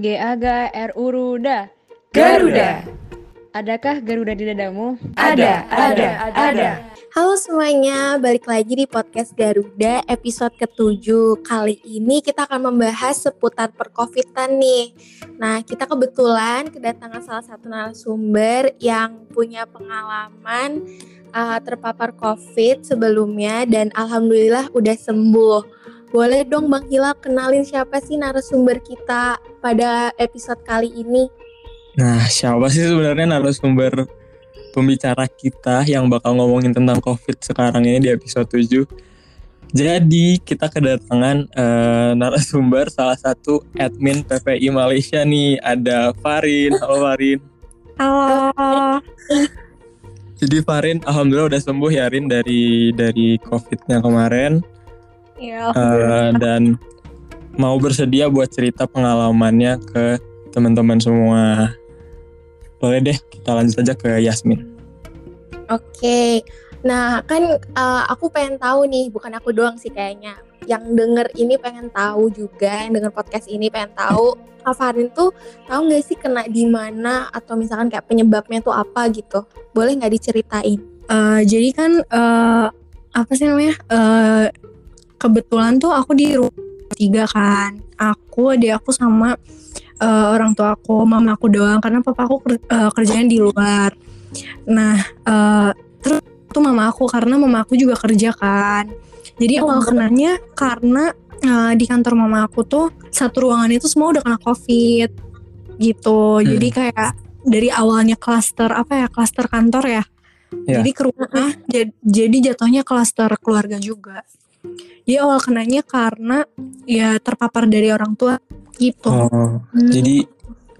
Gaga Ruda. Garuda. Adakah Garuda di dadamu? Ada, ada, ada. Halo semuanya, balik lagi di podcast Garuda episode ke-7 Kali ini kita akan membahas seputar percovidan nih Nah kita kebetulan kedatangan salah satu narasumber yang punya pengalaman uh, terpapar covid sebelumnya Dan Alhamdulillah udah sembuh Boleh dong Bang Hilal kenalin siapa sih narasumber kita pada episode kali ini? Nah, siapa sih sebenarnya narasumber pembicara kita yang bakal ngomongin tentang COVID sekarang ini di episode 7? Jadi, kita kedatangan uh, narasumber salah satu admin PPI Malaysia nih, ada Farin. Halo Farin. Halo. Jadi Farin, alhamdulillah udah sembuh ya Rin dari dari COVID-nya kemarin. Iya. Uh, dan mau bersedia buat cerita pengalamannya ke teman-teman semua. Boleh deh, kita lanjut aja ke Yasmin. Oke, nah kan uh, aku pengen tahu nih, bukan aku doang sih kayaknya. Yang denger ini pengen tahu juga, yang denger podcast ini pengen tahu. Afarin tuh tahu nggak sih kena di mana atau misalkan kayak penyebabnya tuh apa gitu? Boleh nggak diceritain? Uh, jadi kan uh, apa sih namanya? Uh, kebetulan tuh aku di rumah tiga kan. Aku, adik aku sama uh, orang tua aku, mama aku doang karena papa aku ker, uh, kerjanya di luar. Nah, uh, terus tuh mama aku karena mama aku juga kerja kan. Jadi awal kenanya karena uh, di kantor mama aku tuh satu ruangan itu semua udah kena covid gitu. Hmm. Jadi kayak dari awalnya klaster apa ya klaster kantor ya. ya. Jadi ke rumah jadi jatuhnya klaster keluarga juga. Jadi awal kenanya karena ya terpapar dari orang tua gitu. Oh, hmm. Jadi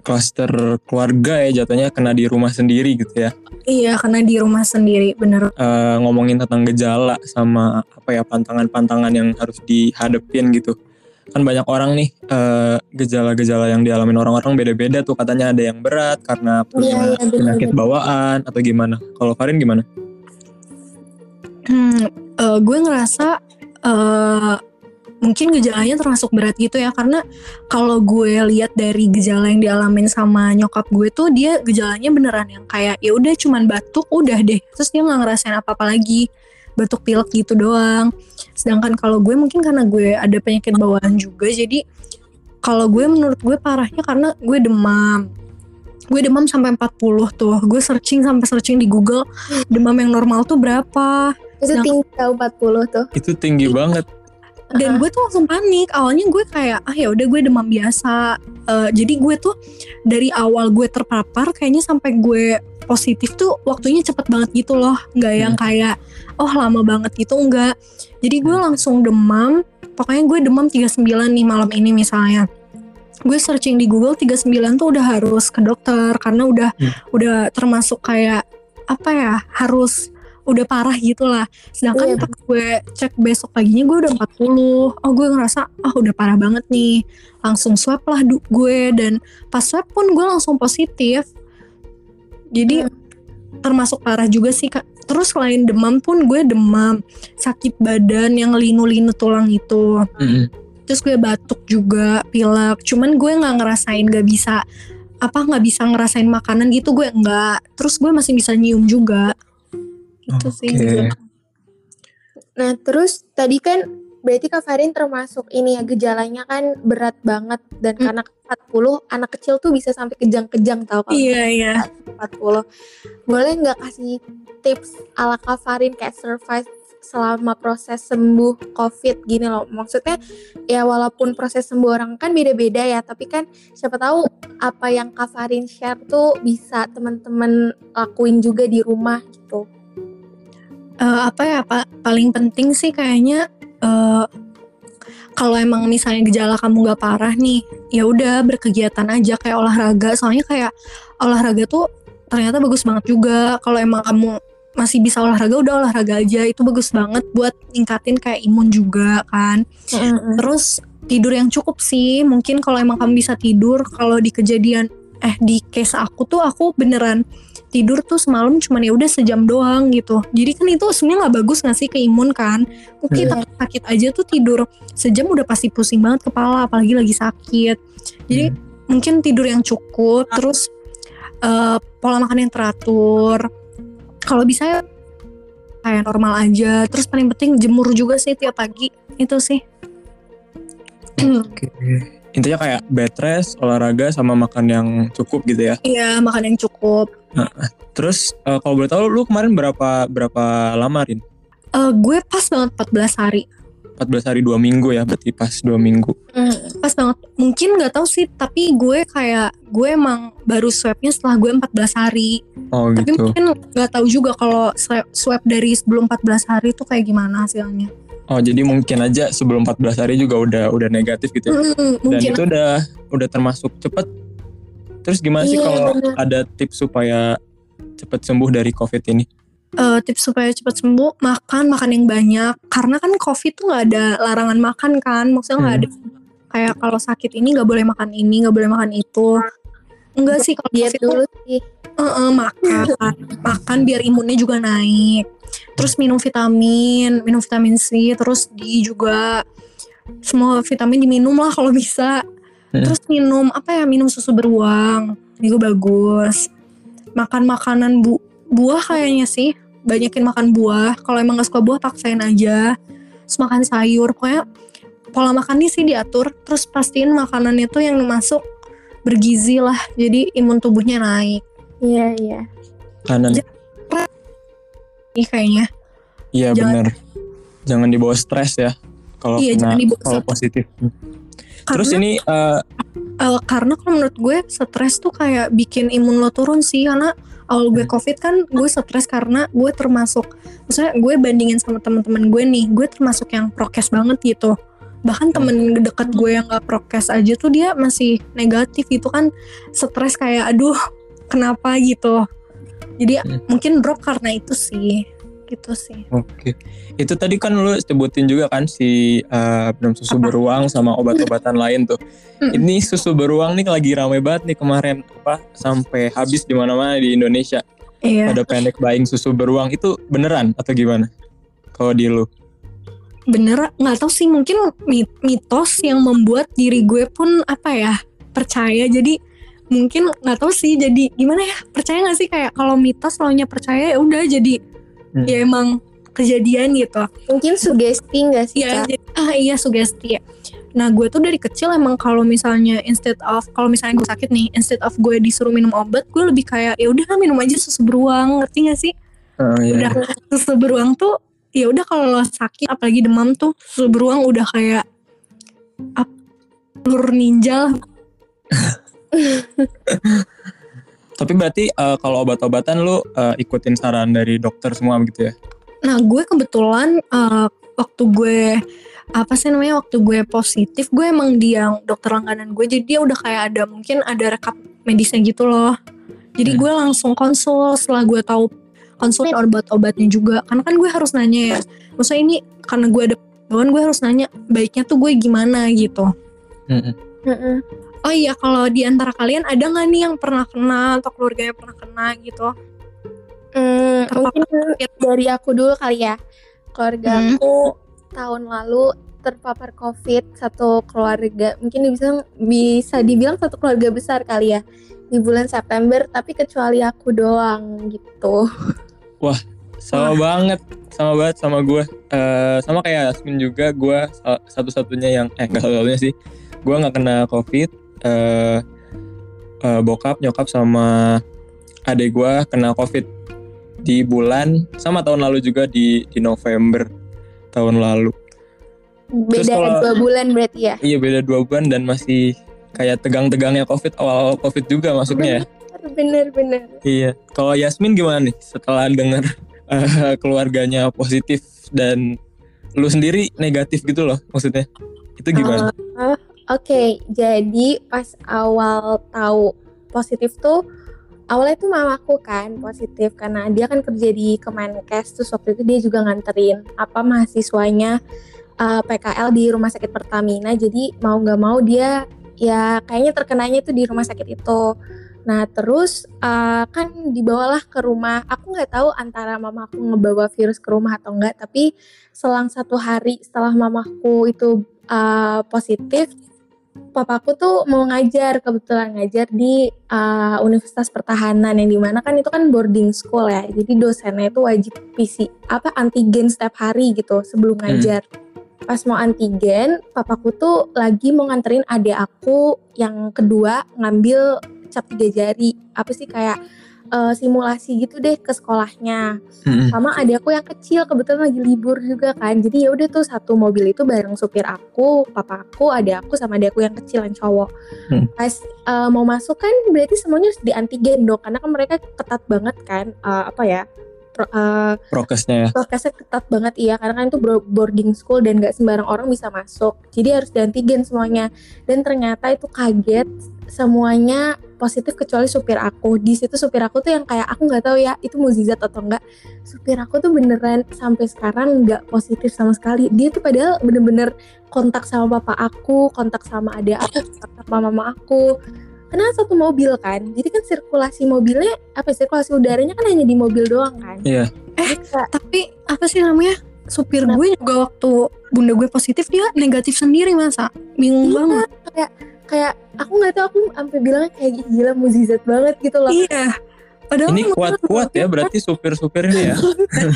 klaster keluarga ya jatuhnya kena di rumah sendiri gitu ya? Iya kena di rumah sendiri bener. Uh, ngomongin tentang gejala sama apa ya pantangan-pantangan yang harus dihadapin gitu. Kan banyak orang nih uh, gejala-gejala yang dialami orang-orang beda-beda tuh katanya ada yang berat karena punya iya, iya, penyakit bawaan atau gimana? Kalau Farin gimana? Hmm, uh, gue ngerasa uh, mungkin gejalanya termasuk berat gitu ya karena kalau gue lihat dari gejala yang dialamin sama nyokap gue tuh dia gejalanya beneran yang kayak ya udah cuman batuk udah deh. Terus dia nggak ngerasain apa apa lagi batuk pilek gitu doang. Sedangkan kalau gue mungkin karena gue ada penyakit bawaan juga jadi kalau gue menurut gue parahnya karena gue demam. Gue demam sampai 40 tuh gue searching sampai searching di Google demam yang normal tuh berapa itu nah, tinggi tau 40 tuh. Itu tinggi banget. Dan gue tuh langsung panik. Awalnya gue kayak ah ya udah gue demam biasa. Uh, jadi gue tuh dari awal gue terpapar kayaknya sampai gue positif tuh waktunya cepet banget gitu loh. Nggak yang hmm. kayak oh lama banget gitu enggak jadi gue hmm. langsung demam. Pokoknya gue demam 39 nih malam ini misalnya. Gue searching di Google 39 tuh udah harus ke dokter. Karena udah hmm. udah termasuk kayak apa ya harus udah parah gitu lah sedangkan yeah. pas gue cek besok paginya gue udah 40 oh gue ngerasa oh udah parah banget nih. Langsung swab lah gue. Dan pas swab pun gue langsung positif. Jadi mm. termasuk parah juga sih kak. Terus selain demam pun gue demam sakit badan yang linu-linu tulang itu. Mm. terus gue batuk juga pilek. Cuman gue nggak ngerasain gak bisa apa nggak bisa ngerasain makanan gitu gue nggak. Terus gue masih bisa nyium juga itu okay. sih nah terus tadi kan berarti Kak Farin termasuk ini ya gejalanya kan berat banget dan hmm. karena 40 anak kecil tuh bisa sampai kejang-kejang tau kalau iya iya 40 boleh nggak kasih tips ala Kak Farin kayak survive selama proses sembuh COVID gini loh. Maksudnya ya walaupun proses sembuh orang kan beda-beda ya, tapi kan siapa tahu apa yang Kak Farin share tuh bisa teman-teman lakuin juga di rumah gitu uh, apa ya pa paling penting sih kayaknya uh, kalau emang misalnya gejala kamu gak parah nih ya udah berkegiatan aja kayak olahraga. Soalnya kayak olahraga tuh ternyata bagus banget juga. Kalau emang kamu masih bisa olahraga udah olahraga aja. Itu bagus banget buat ningkatin kayak imun juga kan. Mm-hmm. terus tidur yang cukup sih. Mungkin kalau emang kamu bisa tidur kalau di kejadian eh di case aku tuh aku beneran tidur tuh semalam cuma ya udah sejam doang gitu. Jadi kan itu sebenarnya nggak bagus nggak sih ke imun kan? Mungkin yeah. sakit aja tuh tidur sejam udah pasti pusing banget kepala apalagi lagi sakit. Jadi hmm. mungkin tidur yang cukup terus eh, pola makan yang teratur. Kalau bisa ya kayak normal aja. Terus paling penting jemur juga sih tiap pagi. Itu sih. Oke. Intinya kayak bed rest, olahraga sama makan yang cukup gitu ya. iya makan yang cukup Terus eh, kalau boleh tahu lu kemarin berapa berapa lama Rin? Eh, gue pas banget 14 hari 14 hari 2 minggu ya, berarti pas 2 minggu. Hmm. pas banget mungkin nggak tahu sih tapi gue kayak gue emang baru swabnya setelah gue 14 hari Oh tapi gitu. mungkin nggak tahu juga kalau swab, dari sebelum 14 hari itu kayak gimana hasilnya Oh jadi mungkin aja sebelum 14 hari juga udah udah negatif gitu ya. Mm, Dan mungkin itu udah udah termasuk cepet. Terus gimana sih Iya, kalau ada tips supaya cepet sembuh dari COVID ini? Eh, tips supaya cepat sembuh makan makan yang banyak. Karena kan covid tuh nggak ada larangan makan kan. Maksudnya nggak Hmm. ada kayak kalau sakit ini nggak boleh makan ini nggak boleh makan itu. Enggak sih kalau Diet dulu sih. eh, eh, makan. Makan biar imunnya juga naik. Terus minum vitamin minum vitamin C terus D juga semua vitamin diminum lah kalau bisa. Hmm. terus minum apa ya minum susu beruang. Juga bagus. Makan makanan bu buah kayaknya sih banyakin makan buah kalau emang gak suka buah paksain aja terus makan sayur pokoknya pola makannya sih diatur terus pastiin makanannya tuh yang masuk bergizi lah jadi imun tubuhnya naik Iya, iya. Kanan. Ih kayaknya Iya benar. Jangan dibawa stres ya. Kalau Iya, kena jangan dibawa kalau stres. positif. karena Terus ini eh, eh, karena kalau menurut gue stres tuh kayak bikin imun lo turun sih karena awal gue Hmm. covid kan gue stres karena gue termasuk maksudnya gue bandingin sama teman-teman gue nih gue termasuk yang prokes banget gitu bahkan Hmm. temen dekat gue yang gak prokes aja tuh dia masih negatif itu kan stres kayak aduh kenapa gitu jadi Hmm. mungkin drop karena itu sih gitu sih Oke, itu tadi kan lu sebutin juga kan si minum susu Apa? beruang sama obat-obatan lain tuh. Mm. Ini susu beruang nih lagi rame banget nih kemarin apa sampai habis di mana-mana di Indonesia. iya Ada panic buying susu beruang itu beneran atau gimana? Kalau di lu? bener nggak tahu sih mungkin mit- mitos yang membuat diri gue pun apa ya percaya jadi mungkin nggak tahu sih jadi gimana ya percaya nggak sih kayak kalau mitos selalunya percaya ya udah jadi Hmm. ya emang kejadian gitu Mungkin sugesti nggak sih, ya jadi, ah iya sugesti ya nah gue tuh dari kecil emang kalau misalnya instead of kalau misalnya gue sakit nih instead of gue disuruh minum obat gue lebih kayak ya udah minum aja susu beruang ngerti gak sih Oh, iya. udah susu beruang tuh ya udah kalau lo sakit apalagi demam tuh susu beruang udah kayak apa telur ninja lah. Tapi berarti eh, kalau obat-obatan lu eh, ikutin saran dari dokter semua gitu ya? nah gue kebetulan eh, waktu gue apa sih namanya waktu gue positif gue emang di yang dokter langganan gue jadi dia udah kayak ada mungkin ada rekap medisnya gitu loh jadi Hmm. gue langsung konsul setelah gue tahu konsulin obat-obatnya juga karena kan gue harus nanya ya maksudnya ini karena gue ada bawaan gue harus nanya baiknya tuh gue gimana gitu Mm-mm. Mm-mm. Oh iya, kalau di antara kalian ada nggak nih yang pernah kena atau keluarganya pernah kena gitu? Hmm, Terpapar mungkin dari aku dulu kali ya. Keluarga Hmm. aku tahun lalu terpapar COVID satu keluarga. Mungkin bisa bisa dibilang satu keluarga besar kali ya di bulan September. Tapi kecuali aku doang gitu. Sama banget, sama banget sama gue. Eh sama kayak Yasmin juga, gue sa- satu-satunya yang eh nggak satu-satunya sih. Gue nggak kena covid. Eh eh, bokap, nyokap sama adik gue kena covid di bulan sama tahun lalu juga di di November tahun lalu. Terus Beda kalau- dua bulan berarti ya. Iya beda dua bulan dan masih kayak tegang-tegangnya covid awal covid juga masuknya ya. Bener-bener. Iya. Kalau Yasmin gimana nih setelah dengar eh, keluarganya positif dan lu sendiri negatif gitu loh maksudnya? Itu gimana? Eh, Oke, jadi pas awal tahu positif tuh awalnya tuh mamaku kan positif karena dia kan kerja di Kemenkes terus waktu itu dia juga nganterin apa mahasiswanya eh, PKL di rumah sakit Pertamina jadi mau nggak mau dia ya kayaknya terkenanya tuh di rumah sakit itu. Nah terus eh, kan dibawalah ke rumah. Aku nggak tahu antara mamaku ngebawa virus ke rumah atau enggak. Tapi selang satu hari setelah mamaku itu uh, positif papaku tuh mau ngajar kebetulan ngajar di uh, Universitas Pertahanan yang di mana kan itu kan boarding school ya. Jadi dosennya itu wajib PC apa antigen setiap hari gitu sebelum Hmm. ngajar. Pas mau antigen papaku tuh lagi mau nganterin adik aku yang kedua ngambil cap tiga jari. Apa sih kayak uh, simulasi gitu deh ke sekolahnya Mm-mm. sama adik aku yang kecil kebetulan lagi libur juga kan jadi ya udah tuh satu mobil itu bareng supir aku papa aku adik aku sama adik aku yang kecil yang cowok Hmm. pas uh, mau masuk kan berarti semuanya harus di antigen dong karena kan mereka ketat banget kan uh, apa ya uh, prokesnya ya. prokesnya ketat banget iya. Karena kan itu boarding school dan gak sembarang orang bisa masuk. Jadi harus antigen semuanya. Dan ternyata itu kaget semuanya positif kecuali supir aku. Di situ supir aku tuh yang kayak aku nggak tahu ya itu mukjizat atau enggak supir aku tuh beneran sampai sekarang nggak positif sama sekali. Dia tuh padahal bener-bener kontak sama papa aku kontak sama adik aku kontak sama mama aku karena satu mobil kan jadi kan sirkulasi mobilnya apa ya, sirkulasi udaranya kan hanya di mobil doang kan Iya. Eh, Kayak- Tapi apa sih namanya? Supir gue juga waktu bunda gue positif dia negatif sendiri masa. Bingung Iya. banget. kayak aku nggak tahu aku sampai bilangnya kayak gila mukjizat banget gitu loh Iya. Padahal ini kuat-kuat ya berarti supir-supir ini ya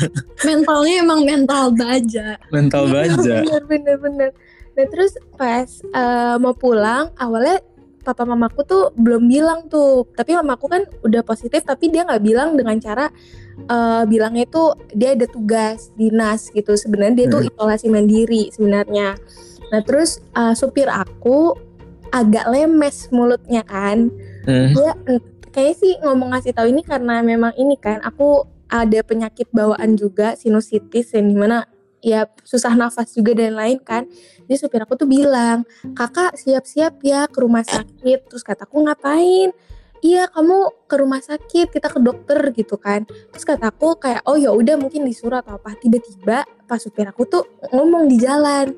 mentalnya emang mental baja. mental baja bener bener bener nah terus pas eh, mau pulang awalnya papa mamaku tuh belum bilang tuh tapi mamaku kan udah positif tapi dia nggak bilang dengan cara eh, bilangnya itu dia ada tugas dinas gitu sebenarnya dia tuh Hmm. isolasi mandiri sebenarnya nah terus eh, supir aku agak lemes mulutnya kan Hmm. dia en- kayaknya sih ngomong ngasih tahu ini karena memang ini kan aku ada penyakit bawaan juga sinusitis yang di mana ya susah nafas juga dan lain kan. Jadi supir aku tuh bilang kakak siap-siap ya ke rumah sakit. Terus kataku ngapain? Iya kamu ke rumah sakit kita ke dokter gitu kan. Terus kataku kayak oh ya udah mungkin disuruh atau apa. Tiba-tiba pas supir aku tuh ngomong di jalan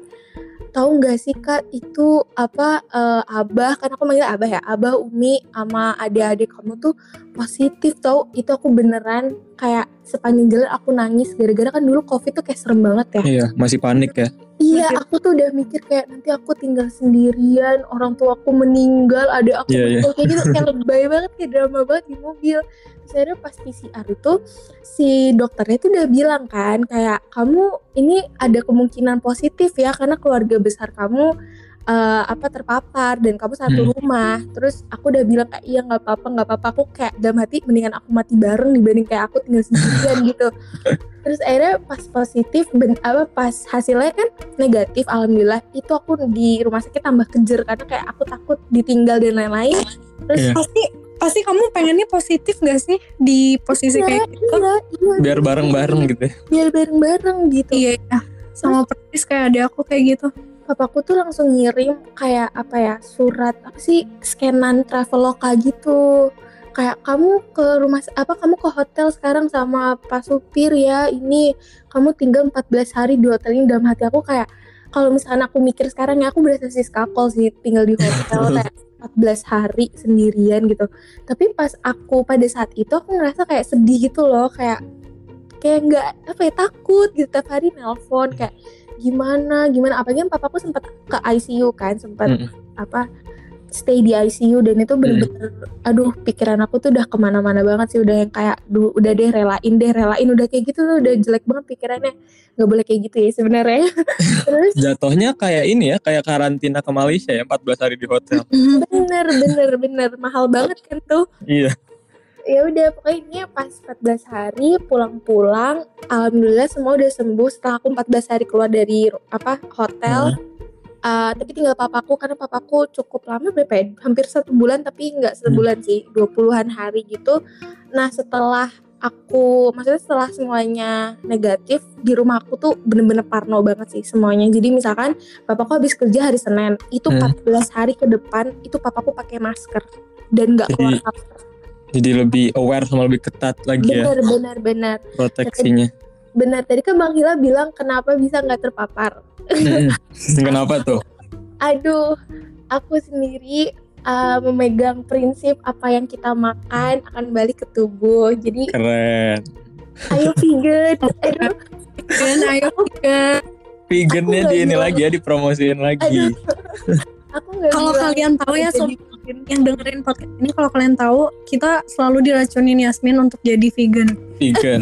tahu nggak sih kak itu apa eh, abah? Kan aku manggil abah ya abah umi sama adik-adik kamu tuh positif tau itu aku beneran kayak sepanjang jalan aku nangis gara-gara kan dulu covid tuh kayak serem banget ya. Iya masih panik ya. Iya aku tuh udah mikir kayak nanti aku tinggal sendirian orang tua aku meninggal ada aku Iya, iya. meninggal kayak gitu kayak lebay banget kayak drama banget di mobil. Terus akhirnya pas PCR itu si dokternya tuh udah bilang kan kayak kamu ini ada kemungkinan positif ya karena keluarga besar kamu eh, apa terpapar dan kamu satu Hmm. rumah terus aku udah bilang kayak iya nggak apa-apa nggak apa-apa aku kayak dalam hati mendingan aku mati bareng dibanding kayak aku tinggal sendirian gitu terus akhirnya pas positif ben, apa pas hasilnya kan negatif alhamdulillah itu aku di rumah sakit tambah kejer karena kayak aku takut ditinggal dan lain-lain terus Iya. Pasti pasti kamu pengennya positif gak sih di posisi iya, kayak gitu? iya, iya, biar bareng-bareng gitu ya biar bareng-bareng gitu Iya, iya. Sama persis kayak ada aku kayak gitu. Papaku tuh langsung ngirim kayak apa ya surat apa sih scanan traveloka gitu. Kayak kamu ke rumah apa kamu ke hotel sekarang sama pak supir ya ini kamu tinggal 14 hari di hotel ini. Dalam hati aku kayak kalau misalnya aku mikir sekarang ya aku berasa sih skakol sih tinggal di hotel kayak 14 hari sendirian gitu. Tapi pas aku pada saat itu aku ngerasa kayak sedih gitu loh kayak kayak nggak apa ya takut gitu tiap hari nelpon kayak gimana gimana. Apalagi kan papaku sempat ke ICU kan sempat Mm-mm. apa stay di ICU dan itu bener-bener aduh pikiran aku tuh udah ke mana-mana banget sih. Udah yang kayak duh, udah deh relain deh relain. Udah kayak gitu tuh udah jelek banget pikirannya. Nggak boleh kayak gitu ya sebenarnya. Terus jatuhnya kayak ini ya kayak karantina ke Malaysia ya 14 hari di hotel. Bener bener bener. Mahal banget kan tuh. Iya ya udah pokoknya pas 14 hari pulang-pulang alhamdulillah semua udah sembuh. Setelah aku 14 hari keluar dari apa hotel Uh, tapi tinggal papaku karena papaku cukup lama berapa ya? hampir satu bulan tapi nggak sebulan sih 20-an hari gitu. Nah setelah aku maksudnya setelah semuanya negatif di rumah aku tuh bener-bener parno banget sih semuanya. Jadi misalkan papaku habis kerja hari Senin itu Hmm. 14 hari ke depan itu papaku pakai masker dan nggak keluar kamar jadi lebih aware sama lebih ketat lagi ya. Bener bener bener proteksinya. Bener tadi kan bang Hila bilang kenapa bisa nggak terpapar. Mm-mm. kenapa tuh? Aduh aku sendiri uh, memegang prinsip apa yang kita makan akan balik ke tubuh. Jadi keren. Ayo vegan. Ayo Dan ayo juga. vegannya di ini bilang- lagi ya dipromosiin lagi. Aduh. Aku nggak Kalau bilang. kalian tahu ya jadi sob vegan. Yang dengerin podcast ini kalau kalian tahu kita selalu diracunin Yasmin untuk jadi vegan. vegan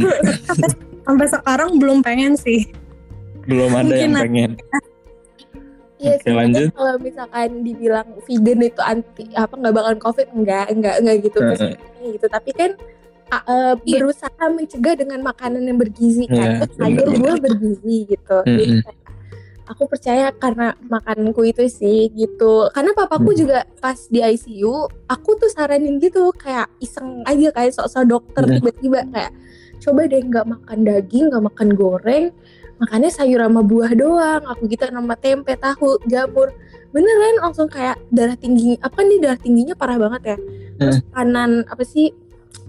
Sampai sekarang belum pengen sih. belum ada Mungkin yang nanti. pengen Iya Oke, sebenarnya lanjut. kalau misalkan dibilang vegan itu anti apa nggak bakalan covid enggak enggak enggak gitu kesimpulannya gitu tapi kan a- Iya. berusaha mencegah dengan makanan yang bergizi kan Iya, sayur buah bergizi gitu Mm-mm. kayak, aku percaya karena makananku itu sih gitu. Karena papaku Mm. juga pas di ICU aku tuh saranin gitu kayak iseng aja kayak sok-sok dokter Mm. tiba-tiba kayak coba deh nggak makan daging nggak makan goreng makannya sayur sama buah doang. Aku gitu sama tempe tahu jamur. Beneran langsung kayak darah tinggi apa nih darah tingginya parah banget ya. Terus kanan apa sih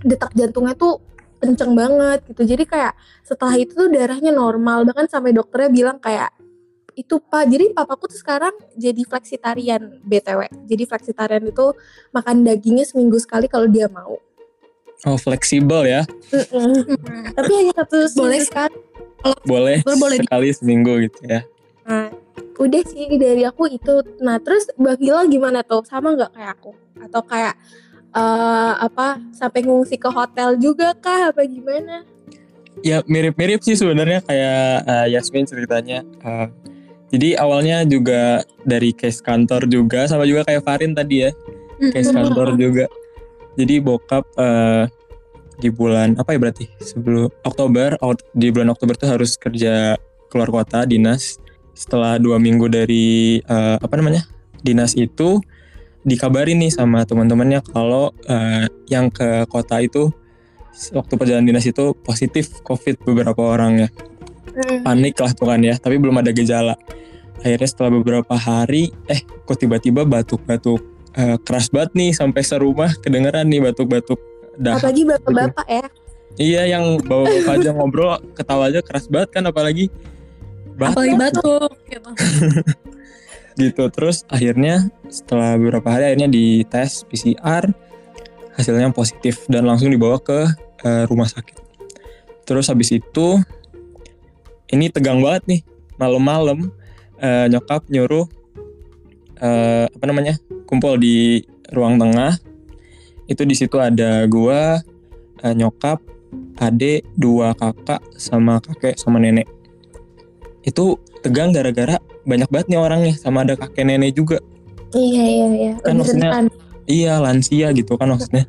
detak jantungnya tuh kenceng banget gitu. Jadi kayak setelah itu tuh darahnya normal. Bahkan sampai dokternya bilang kayak itu pak jadi papaku tuh sekarang jadi fleksitarian btw jadi fleksitarian itu makan dagingnya seminggu sekali kalau dia mau oh fleksibel ya tapi hanya satu Boleh sekali boleh Boleh, boleh sekali seminggu gitu ya Nah, udah sih dari aku itu. Nah, terus Mbak Hilal gimana tuh? Sama nggak kayak aku? Atau kayak eh apa sampai ngungsi ke hotel juga kah? Apa gimana? ya mirip-mirip sih sebenarnya kayak eh, Yasmin ceritanya Eh, jadi awalnya juga dari case kantor juga sama juga kayak Farin tadi ya case kantor juga. Jadi bokap eh, di bulan apa ya berarti? Sebelum Oktober di bulan Oktober tuh harus kerja keluar kota dinas. Setelah dua minggu dari eh, apa namanya dinas itu dikabarin nih sama teman-temannya kalau eh, yang ke kota itu waktu perjalanan dinas itu positif covid beberapa orang ya panik lah tuh kan ya tapi belum ada gejala. Akhirnya setelah beberapa hari eh kok tiba-tiba batuk-batuk eh, keras banget nih sampai serumah kedengeran nih batuk-batuk dah. Apalagi bapak-bapak ya. iya yang bawa bapak aja ngobrol ketawa aja keras banget kan apalagi. Apalagi batuk. Batuk gitu. gitu terus akhirnya setelah beberapa hari akhirnya dites PCR hasilnya positif dan langsung dibawa ke eh, rumah sakit. Terus habis itu ini tegang banget nih. Malam-malam eh, nyokap nyuruh eh, apa namanya kumpul di ruang tengah. Itu di situ ada gua eh, nyokap adik dua kakak sama kakek sama nenek. Itu tegang gara-gara banyak banget nih orangnya sama ada kakek nenek juga. Iya iya iya. Kan Lebih maksudnya- iya lansia gitu kan maksudnya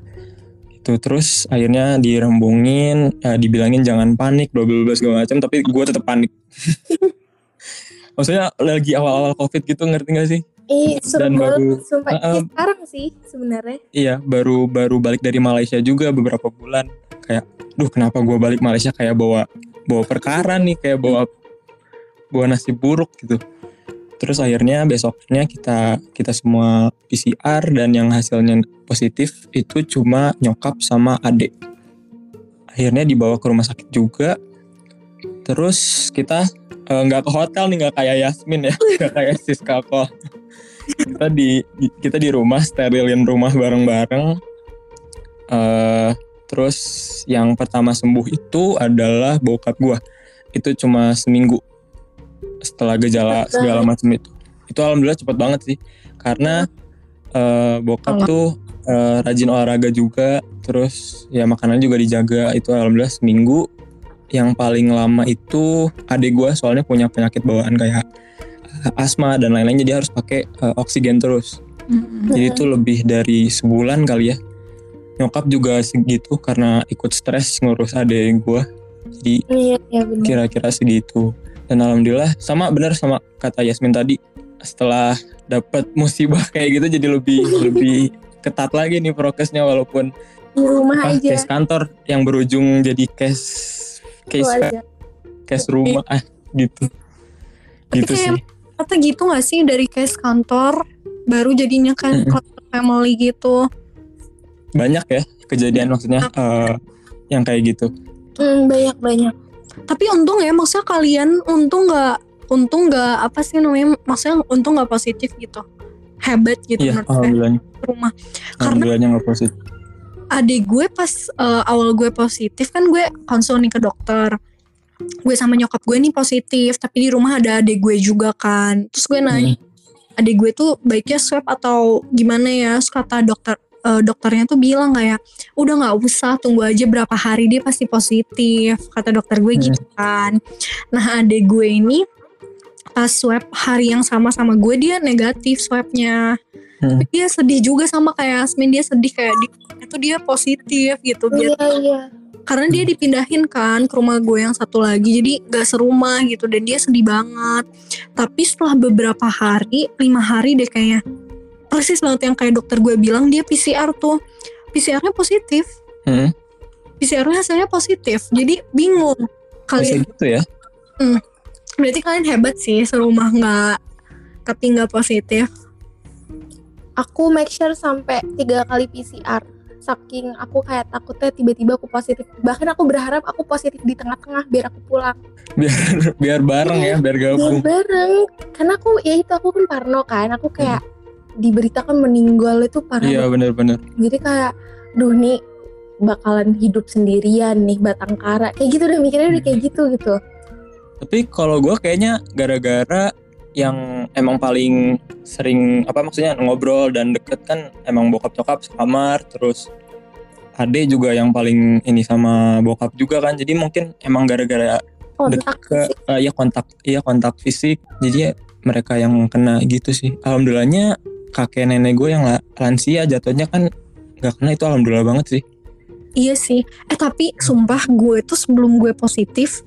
itu terus akhirnya dirembungin eh, dibilangin jangan panik bla bla bla segala macam tapi gue tetap panik. Maksudnya lagi awal-awal covid gitu ngerti gak sih? Ih, serem Dan baru- Sumpah. Iya, sekarang sih sebenarnya. iya baru baru balik dari Malaysia juga beberapa bulan. Kayak duh kenapa gue balik Malaysia kayak bawa bawa perkara nih kayak bawa bawa nasi buruk gitu terus akhirnya besoknya kita kita semua PCR dan yang hasilnya positif itu cuma nyokap sama adik. Akhirnya dibawa ke rumah sakit juga. Terus kita eh, nggak ke hotel nih nggak kayak Yasmin ya nggak kayak Siska kok kita di kita di rumah sterilin rumah bareng-bareng. Eh terus yang pertama sembuh itu adalah bokap gua. Itu cuma seminggu setelah gejala segala macam itu. Itu alhamdulillah cepet banget sih. Karena eh, bokap tuh eh, rajin olahraga juga terus ya makanan juga dijaga. Itu alhamdulillah seminggu yang paling lama itu adik gua soalnya punya penyakit bawaan kayak eh, asma dan lain-lain. Jadi harus pakai eh, oksigen terus. Jadi itu lebih dari sebulan kali ya. Nyokap juga segitu karena ikut stres ngurus adik gua. Jadi Iya iya kira-kira segitu dan alhamdulillah sama benar sama kata Yasmin tadi setelah dapat musibah kayak gitu jadi lebih lebih ketat lagi nih prokesnya walaupun Di rumah ah, aja. case kantor yang berujung jadi case case aja. case rumah ah gitu Tapi gitu kayak sih Atau gitu gak sih dari case kantor baru jadinya kan family gitu. banyak ya kejadian maksudnya eh, yang kayak gitu Hmm, banyak banyak. Tapi untung ya maksudnya kalian untung gak untung gak apa sih namanya maksudnya untung gak positif gitu. Hebat gitu iya menurut saya. rumah. Karena nggak positif. adik gue pas eh, awal gue positif kan gue konsul nih ke dokter. Gue sama nyokap gue nih positif tapi di rumah ada adik gue juga kan. Terus gue nanya adik gue tuh baiknya swab atau gimana ya? Terus kata dokter eh, dokternya tuh bilang kayak udah nggak usah tunggu aja berapa hari dia pasti positif kata dokter gue Hmm. gitu kan nah adik gue ini pas swab hari yang sama sama gue dia negatif swabnya Hmm. Tapi dia sedih juga sama kayak Asmin dia sedih kayak dia itu dia positif gitu biar Iya iya. karena dia dipindahin kan ke rumah gue yang satu lagi jadi gak serumah gitu dan dia sedih banget tapi setelah beberapa hari lima hari deh kayaknya persis banget yang kayak dokter gue bilang dia PCR tuh PCR-nya positif Hmm. PCR-nya hasilnya positif jadi bingung Bisa kalian gitu ya? berarti kalian hebat sih serumah nggak ketinggal positif Aku make sure sampai tiga kali PCR. Saking aku kayak takutnya tiba-tiba aku positif. Bahkan aku berharap aku positif di tengah-tengah biar aku pulang. Biar biar bareng ya, biar Biar gabung. bareng. Karena aku ya itu aku kan parno kan. Aku kayak diberitakan meninggal itu parah. Iya benar-benar. Jadi kayak duh nih bakalan hidup sendirian nih batang kara. Kayak gitu udah mikirnya udah kayak gitu gitu. Tapi kalau gue kayaknya gara-gara yang emang paling sering apa maksudnya ngobrol dan deket kan emang bokap cokap sekamar terus ade juga yang paling ini sama bokap juga kan jadi mungkin emang gara-gara Kontak ke sih. eh, ya kontak iya kontak fisik jadi ya mereka yang kena gitu sih alhamdulillahnya kakek nenek gue yang la- lansia jatuhnya kan nggak kena itu alhamdulillah banget sih Iya sih. Eh tapi sumpah gue tuh sebelum gue positif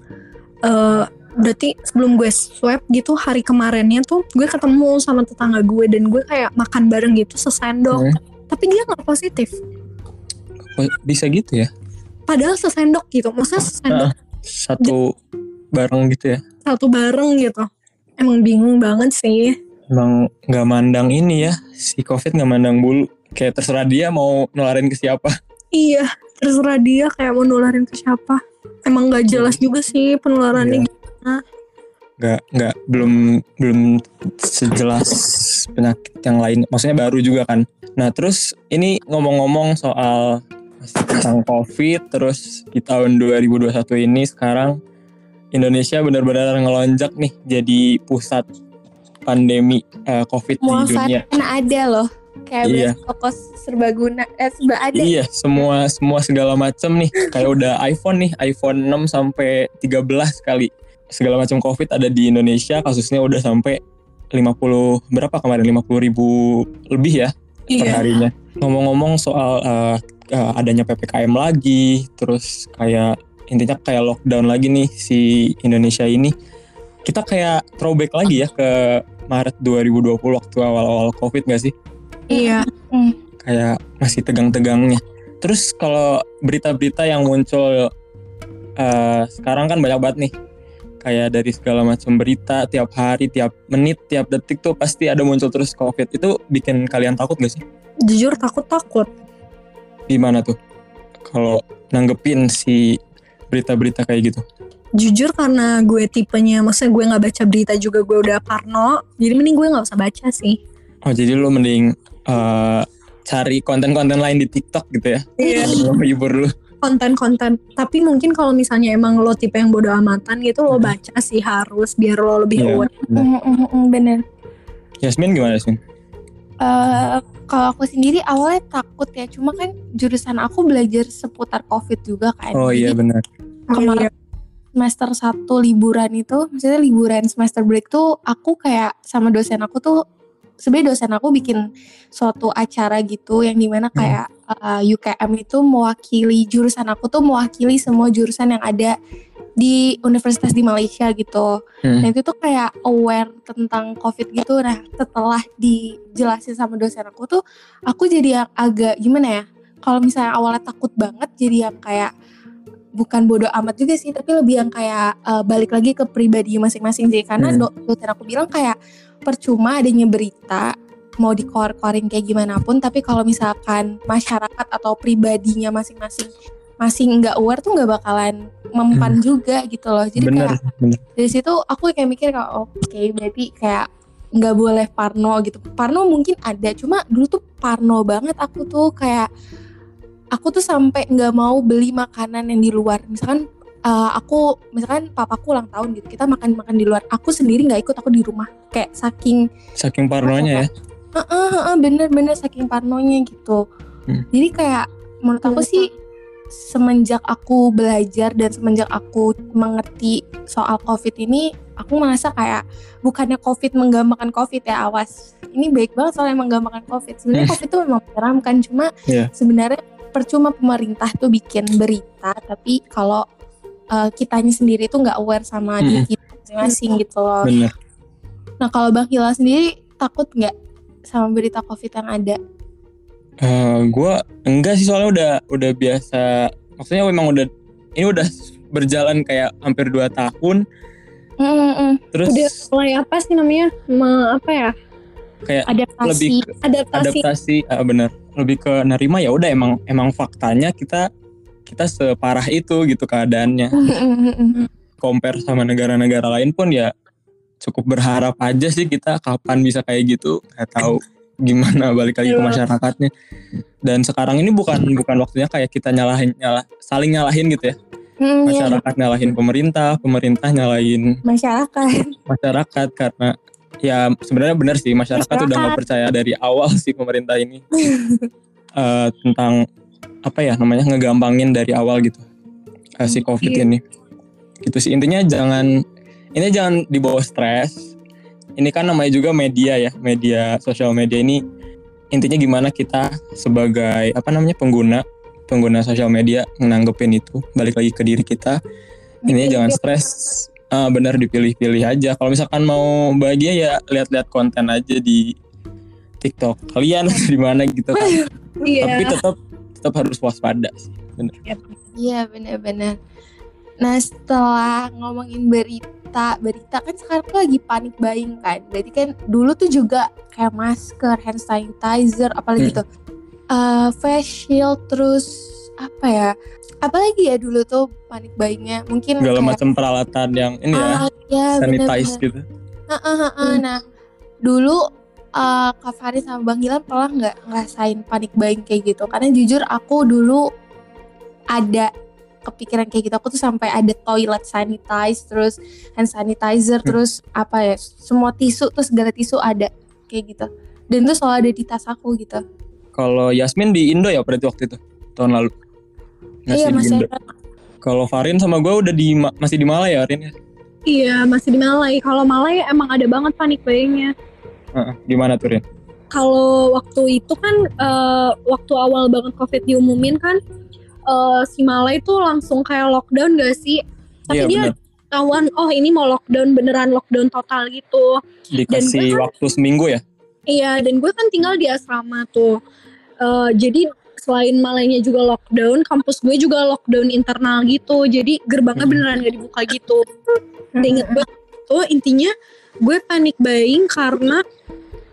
eh berarti sebelum gue swab gitu hari kemarinnya tuh gue ketemu sama tetangga gue dan gue kayak makan bareng gitu sesendok. Hmm. Tapi dia nggak positif. Oh, bisa gitu ya Padahal sesendok gitu. Maksudnya sesendok satu bareng gitu ya satu bareng gitu. Emang bingung banget sih. Emang nggak mandang ini ya si covid nggak mandang bulu. Kayak terserah dia mau nularin ke siapa. Iya, terserah dia kayak mau nularin ke siapa. Emang nggak jelas juga sih penularannya. nggak nggak belum belum sejelas penyakit yang lain. Maksudnya baru juga kan. Nah terus ini ngomong-ngomong soal tentang covid terus di tahun 2021 ini sekarang Indonesia benar-benar ngelonjak nih jadi pusat pandemi eh, covid Semua di dunia ada loh. Kayak Iya. kokos serbaguna eh serba ada. Iya, semua semua segala macam nih. Kayak udah iPhone nih, iPhone 6 sampai 13 kali. Segala macam Covid ada di Indonesia, kasusnya udah sampai 50 berapa kemarin 50 ribu lebih ya per Iya. harinya. Ngomong-ngomong soal eh, eh, adanya PPKM lagi, terus kayak intinya kayak lockdown lagi nih si Indonesia ini. Kita kayak throwback lagi ya ke Maret 2020 waktu awal-awal Covid gak sih? Iya. kayak masih tegang-tegangnya. Terus kalau berita-berita yang muncul eh, sekarang kan banyak banget nih. Kayak dari segala macam berita tiap hari, tiap menit, tiap detik tuh pasti ada muncul terus COVID. Itu bikin kalian takut gak sih? Jujur takut-takut. Gimana tuh? Kalau nanggepin si berita-berita kayak gitu. Jujur karena gue tipenya, maksudnya gue nggak baca berita juga gue udah parno. Jadi mending gue nggak usah baca sih. Oh jadi lu mending eh, cari konten-konten lain di TikTok gitu ya? Iya. Menghibur lu. Konten-konten. Tapi mungkin kalau misalnya emang lo tipe yang bodo amatan gitu, lo Hmm. baca sih harus biar lo lebih Iya. aware. Mm, mm, mm, mm, bener. Yasmin gimana Yasmin? Eh, kalau aku sendiri awalnya takut ya, cuma kan jurusan aku belajar seputar COVID juga kan. Oh iya benar. kemarin semester satu liburan itu, maksudnya liburan semester break tuh aku kayak sama dosen aku tuh sebenarnya dosen aku bikin suatu acara gitu yang di mana kayak eh, UKM itu mewakili jurusan aku tuh mewakili semua jurusan yang ada di universitas di Malaysia gitu. Hmm. Nah itu tuh kayak aware tentang COVID gitu. Nah setelah dijelasin sama dosen aku tuh, aku jadi yang agak gimana ya? Kalau misalnya awalnya takut banget, jadi yang kayak bukan bodoh amat juga sih, tapi lebih yang kayak eh, balik lagi ke pribadi masing-masing sih. Karena Hmm. do- dosen aku bilang kayak percuma adanya berita mau dikor-korin kayak gimana pun, tapi kalau misalkan masyarakat atau pribadinya masing-masing masih nggak aware tuh nggak bakalan mempan juga gitu loh. Jadi Bener, kayak bener. dari situ aku kayak mikir kayak oke berarti kayak nggak boleh parno gitu parno mungkin ada cuma dulu tuh parno banget aku tuh kayak aku tuh sampai nggak mau beli makanan yang di luar misalkan eh, aku misalkan papaku ulang tahun gitu kita makan makan di luar aku sendiri nggak ikut aku di rumah kayak saking Saking parnonya ya. Heeh, heeh, bener-bener saking parnonya gitu. Hmm. Jadi kayak menurut aku sih semenjak aku belajar dan semenjak aku mengerti soal COVID ini, aku merasa kayak bukannya COVID menggambarkan COVID ya awas. Ini baik banget soalnya menggambarkan COVID. Sebenarnya Hmm. COVID itu memang menyeramkan, cuma Iya. sebenarnya percuma pemerintah tuh bikin berita, tapi kalau eh, kitanya sendiri tuh nggak aware sama Hmm. diri kita masing-masing gitu loh. Bener. Nah kalau Bang Hilal sendiri takut nggak sama berita COVID yang ada? Eh, gue enggak sih soalnya udah udah biasa. Maksudnya memang udah ini udah berjalan kayak hampir 2 tahun. Mm-mm. Terus Udah mulai apa sih namanya? Me- apa ya? Kayak Adaptasi. lebih ke Adaptasi. adaptasi ah, bener lebih ke nerima ya udah emang emang faktanya kita kita separah itu gitu keadaannya compare sama negara-negara lain pun ya cukup berharap aja sih kita kapan bisa kayak gitu nggak tahu gimana balik lagi ke Iya. masyarakatnya dan sekarang ini bukan bukan waktunya kayak kita nyalahin nyalah saling nyalahin gitu ya Mm, iya, masyarakat nyalahin pemerintah pemerintah nyalahin masyarakat. masyarakat karena ya sebenarnya benar sih. Masyarakat, udah nggak Masyarakat. percaya dari awal sih pemerintah ini. Eh, tentang apa ya namanya ngegampangin dari awal gitu eh, si covid ini. Gitu sih. Intinya jangan ini jangan dibawa stres. Ini kan namanya juga media ya media sosial media ini intinya gimana kita sebagai apa namanya pengguna pengguna sosial media menanggepin itu balik lagi ke diri kita. Ini jangan stres Ah, benar dipilih-pilih aja kalau misalkan mau bahagia ya lihat-lihat konten aja di TikTok kalian di mana gitu kan Iya. tapi tetap tetap harus waspada sih bener Iya benar-benar. Nah setelah ngomongin berita, berita kan sekarang tuh lagi panik buying kan. Berarti kan dulu tuh juga kayak masker, hand sanitizer, apalagi Hmm. tuh Eh, face shield, terus apa ya? Apalagi ya dulu tuh panik buyingnya mungkin segala kayak macam peralatan yang ini ya Ah, iya, sanitize gitu Heeh, heeh. Nah, dulu uh, Kak Farid sama Bang Gilang pernah nggak ngerasain panik buying kayak gitu? Karena jujur aku dulu ada kepikiran kayak gitu. Aku tuh sampai ada toilet sanitize, terus hand sanitizer, Hmm. terus apa ya, semua tisu, terus segala tisu ada kayak gitu. Dan itu selalu ada di tas aku gitu. kalau Yasmin di Indo ya berarti waktu itu tahun lalu iya, masih ada. kalau Farin sama gue udah di Ma- masih di Farin ya Iya, masih di Malai. Kalau Malai emang ada banget panik buyingnya. Heeh, gimana tuh Rin? Kalau waktu itu kan eh, waktu awal banget COVID diumumin kan eh, si Malai tuh langsung kayak lockdown gak sih? Tapi Iya dia tahuan oh ini mau lockdown beneran lockdown total gitu. dikasih gue waktu seminggu ya Iya, dan gue kan tinggal di asrama tuh. Eh, jadi selain Malaynya juga lockdown, kampus gue juga lockdown internal gitu. Jadi gerbangnya Hmm. beneran gak dibuka gitu. Ingat gue tuh intinya gue panik buying karena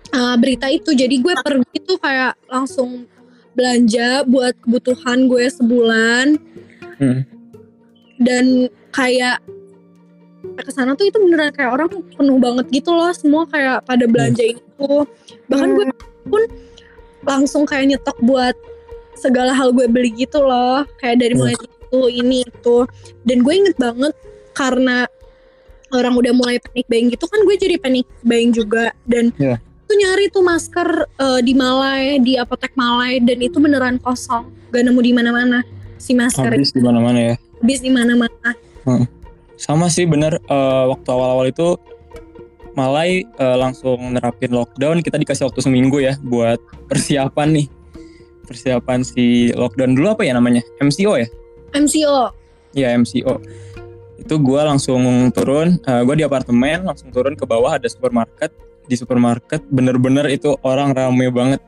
eh, berita itu. Jadi gue pergi tuh kayak langsung belanja buat kebutuhan gue sebulan Hmm. dan kayak ke sana tuh itu beneran kayak orang penuh banget gitu loh semua kayak pada belanjain itu bahkan gue pun langsung kayak nyetok buat segala hal gue beli gitu loh. Kayak dari mulai itu ini itu. Dan gue inget banget karena orang udah mulai panic buying gitu kan gue jadi panic buying juga. Dan Iya. tuh nyari tuh masker eh, di Malai di apotek Malai dan itu beneran kosong. Gak nemu di mana-mana si masker habis di mana-mana ya? Habis di mana-mana. Sama sih bener eh, waktu awal-awal itu Malai eh, langsung nerapin lockdown. Kita dikasih waktu seminggu ya buat persiapan nih persiapan si lockdown dulu apa ya namanya? MCO ya? MCO ya MCO itu gue langsung turun gue di apartemen langsung turun ke bawah ada supermarket. Di supermarket bener-bener itu orang rame banget.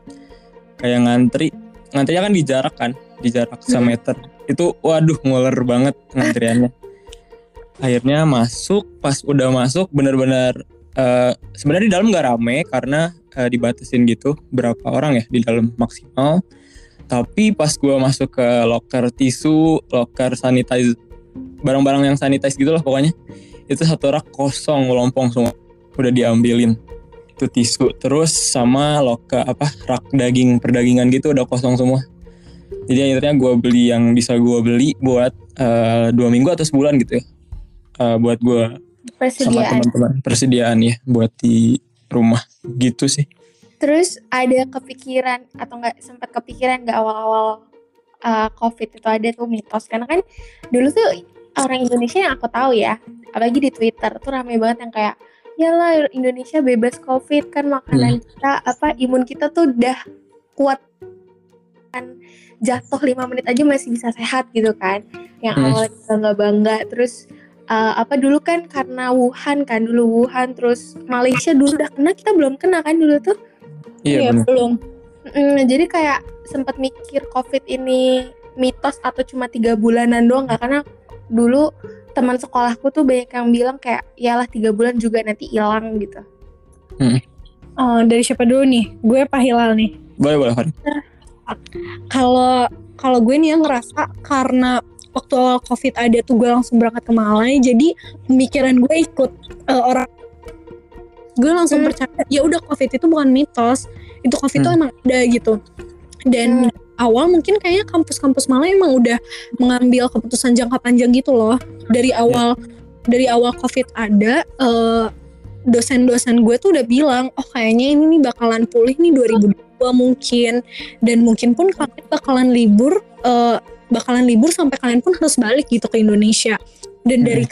Kayak ngantri. Ngantrinya kan di jarak kan? Di jarak semeter. Itu waduh nguler banget ngantriannya. Akhirnya masuk pas udah masuk bener-bener eh, sebenarnya di dalam nggak rame karena eh, dibatasin gitu berapa orang ya di dalam maksimal tapi pas gua masuk ke locker tisu locker sanitize barang-barang yang sanitize gitu lah pokoknya itu satu rak kosong melompong semua. Udah diambilin itu tisu. Terus sama loka apa rak daging perdagingan gitu udah kosong semua. Jadi akhirnya gue beli yang bisa gue beli buat eh, dua minggu atau sebulan gitu ya. Eh, buat gue sama teman-teman. Persediaan ya buat di rumah. Gitu sih. Terus ada kepikiran atau nggak sempat kepikiran nggak awal-awal uh, COVID itu ada tuh mitos. Karena kan dulu tuh orang Indonesia yang aku tahu ya, apalagi di Twitter tuh ramai banget yang kayak yalah Indonesia bebas COVID kan makanan kita apa imun kita tuh udah kuat. Kan jatuh lima menit aja masih bisa sehat gitu kan. Yang Hmm. awalnya bangga bangga. Terus uh, apa dulu kan karena Wuhan kan dulu Wuhan terus Malaysia dulu udah kena kita belum kena kan dulu tuh Iya benar. belum. Mm, jadi kayak sempat mikir COVID ini mitos atau cuma tiga bulanan doang nggak karena dulu teman sekolahku tuh banyak yang bilang kayak yalah tiga bulan juga nanti hilang gitu. Oh, dari siapa dulu nih? Gue Pak Hilal nih. Boleh boleh. Kalau kalau gue nih yang ngerasa karena waktu awal covid ada tuh gue langsung berangkat ke Malai jadi pemikiran gue ikut eh, orang gue langsung Hmm. percaya ya udah covid itu bukan mitos. Itu covid itu Hmm. emang ada gitu. Dan awal mungkin kayaknya kampus-kampus Malai emang udah mengambil keputusan jangka panjang gitu loh. Dari awal dari awal covid ada eh, dosen-dosen gue tuh udah bilang oh kayaknya ini nih bakalan pulih nih 2022 mungkin. Dan mungkin pun kalian bakalan libur eh, bakalan libur sampai kalian pun harus balik gitu ke Indonesia. Dan dari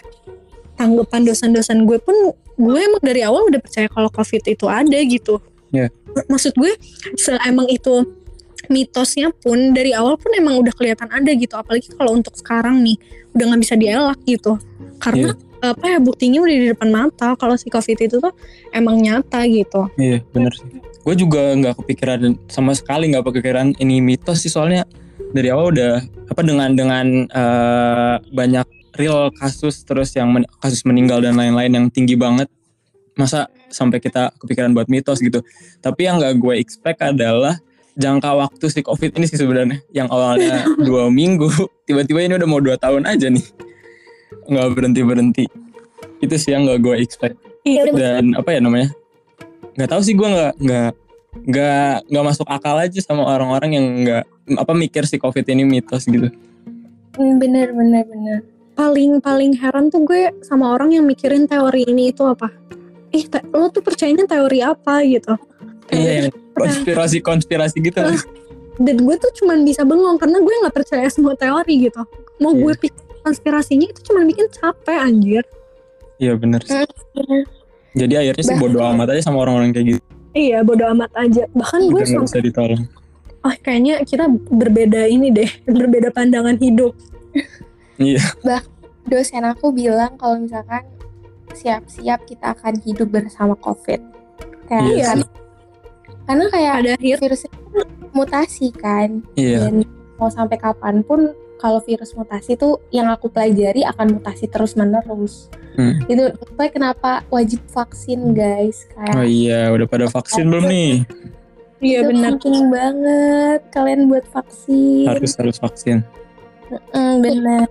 tanggapan dosen-dosen gue pun gue emang dari awal udah percaya kalau covid itu ada gitu. Iya. maksud gue emang itu mitosnya pun dari awal pun emang udah kelihatan ada gitu. Apalagi kalau untuk sekarang nih udah nggak bisa dielak gitu. Karena apa ya buktinya udah di depan mata kalau si covid itu tuh emang nyata gitu. Iya benar sih. Gue juga nggak kepikiran sama sekali nggak kepikiran ini mitos sih. Soalnya dari awal udah apa dengan dengan eh, banyak real kasus terus yang men- kasus meninggal dan lain-lain yang tinggi banget. Masa sampai kita kepikiran buat mitos gitu. Tapi yang nggak gue expect adalah jangka waktu si covid ini sih sebenarnya. Yang awalnya dua minggu tiba-tiba ini udah mau dua tahun aja nih. Nggak berhenti berhenti itu sih yang nggak gue expect. Iya, dan apa ya namanya? Nggak tahu sih gue nggak nggak nggak nggak masuk akal aja sama orang-orang yang nggak apa mikir si covid ini mitos gitu. Hmm, bener bener bener. Paling paling heran tuh gue sama orang yang mikirin teori ini itu apa? Ih te- lo tuh percayanya teori apa gitu. Iya konspirasi konspirasi gitu. Dan gue tuh cuman bisa bengong karena gue nggak percaya semua teori gitu. Mau Iya. gue pikir konspirasinya itu cuman bikin capek anjir. Iya bener sih. Jadi akhirnya sih bodo amat aja sama orang-orang kayak gitu. Iya bodo amat aja. Bahkan gue sampai bisa ditolong oh kayaknya kita berbeda ini deh berbeda pandangan hidup iya. Dosen aku bilang kalau misalkan siap-siap kita akan hidup bersama COVID. Kayak Iya kan- sih. karena kayak ada virus. itu mutasi kan. Iya. Dan mau sampai kapan pun kalau virus mutasi tuh yang aku pelajari akan mutasi terus menerus Hmm. itu makanya kenapa wajib vaksin guys? Oh kayak iya udah pada vaksin belum nih? Iya itu benar. penting banget kalian buat vaksin. Harus harus vaksin. Mm, bener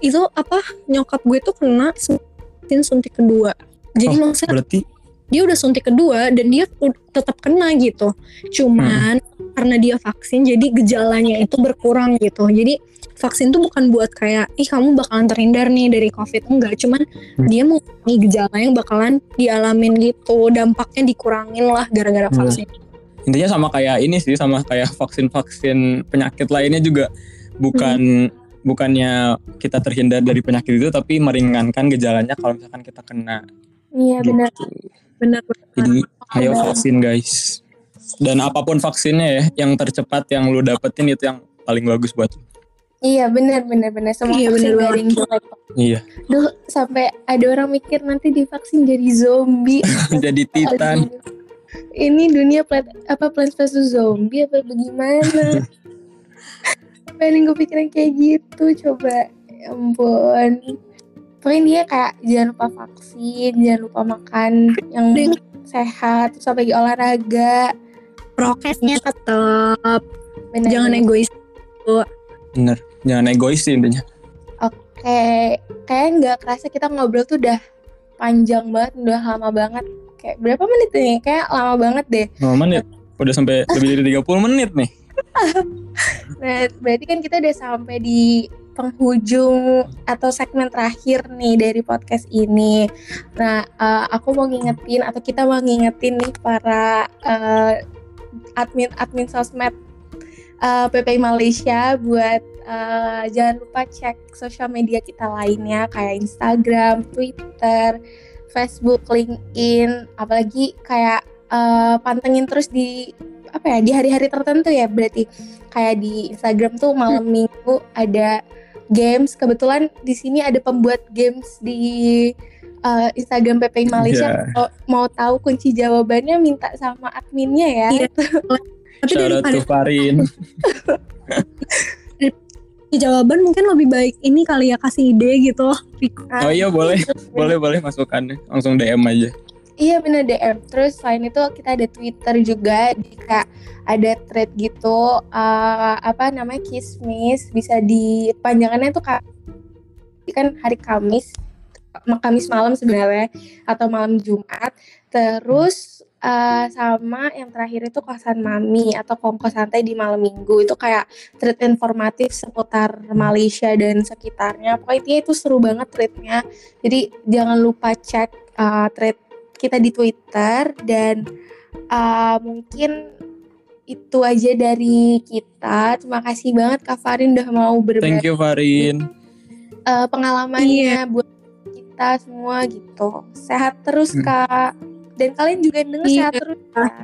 itu apa nyokap gue tuh kena suntik suntik kedua jadi Oh, maksudnya berarti dia udah suntik kedua dan dia tetap kena gitu. Cuman karena dia vaksin jadi gejalanya itu berkurang gitu. Jadi vaksin tuh bukan buat kayak ih kamu bakalan terhindar nih dari covid enggak, cuman Hmm. dia mau gejala yang bakalan dialamin gitu, dampaknya dikurangin lah gara-gara Hmm. vaksin. intinya sama kayak ini sih sama kayak vaksin vaksin penyakit lainnya juga bukan bukannya kita terhindar dari penyakit itu tapi meringankan gejalanya kalau misalkan kita kena iya bener gitu. Benar. jadi ayo Benar. vaksin guys dan apa pun vaksinnya ya yang tercepat yang lu dapetin itu yang paling bagus buat lu. iya bener bener bener semua Iya, vaksin bener jelek iya Duh, sampai ada orang mikir nanti divaksin jadi zombie. jadi titan Aduh. Ini dunia plat, apa Plants vs Zombie apa bagaimana? Apa yang gue pikirin kayak gitu coba. Ya ampun. Pokoknya dia kayak jangan lupa vaksin, jangan lupa makan yang sehat, terus lagi olahraga. Prokesnya tetap Bener, jangan egois. bener jangan egois sih intinya Kayak kayak nggak kerasa kita ngobrol tuh udah panjang banget, udah lama banget. Kayak berapa menit nih? Kayak lama banget deh. Berapa menit udah sampai lebih dari 30 menit nih Nah, berarti kan kita udah sampai di penghujung atau segmen terakhir nih dari podcast ini. Nah, eh, aku mau ngingetin atau kita mau ngingetin nih para eh, admin-admin sosmed eh, PPI Malaysia buat eh, jangan lupa cek sosial media kita lainnya kayak Instagram, Twitter, Facebook, LinkedIn, apalagi kayak eh, pantengin terus di apa ya di hari-hari tertentu ya berarti kayak di Instagram tuh malam minggu ada games kebetulan di sini ada pembuat games di uh, Instagram PPI Malaysia Iya. kalau mau tahu kunci jawabannya minta sama adminnya ya Iya. Tapi to Farin. jawaban mungkin lebih baik ini kali ya kasih ide gitu. Oh iya boleh, boleh boleh masukkan langsung DM aja. Iya bener DM. Terus selain itu kita ada Twitter juga, di kayak ada thread gitu, uh, apa namanya Kismis, bisa dipanjangannya tuh kak kan hari Kamis, Kamis malam sebenarnya atau malam Jumat. Terus uh, sama yang terakhir itu kosan mami atau kongko santai di malam minggu itu kayak thread informatif seputar Malaysia dan sekitarnya. Pokoknya itu seru banget threadnya. Jadi jangan lupa cek uh, thread kita di Twitter dan uh, mungkin itu aja dari kita. Terima kasih banget Kak Farin udah mau berbagi Thank you Farin. uh, pengalamannya buat kita semua gitu. Sehat terus Hmm. Kak. Dan kalian juga denger Iya. sehat terus. Kak.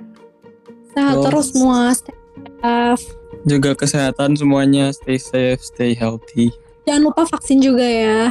Sehat Yo. terus semua. Stay safe. Juga kesehatan semuanya, stay safe, stay healthy. Jangan lupa vaksin juga ya.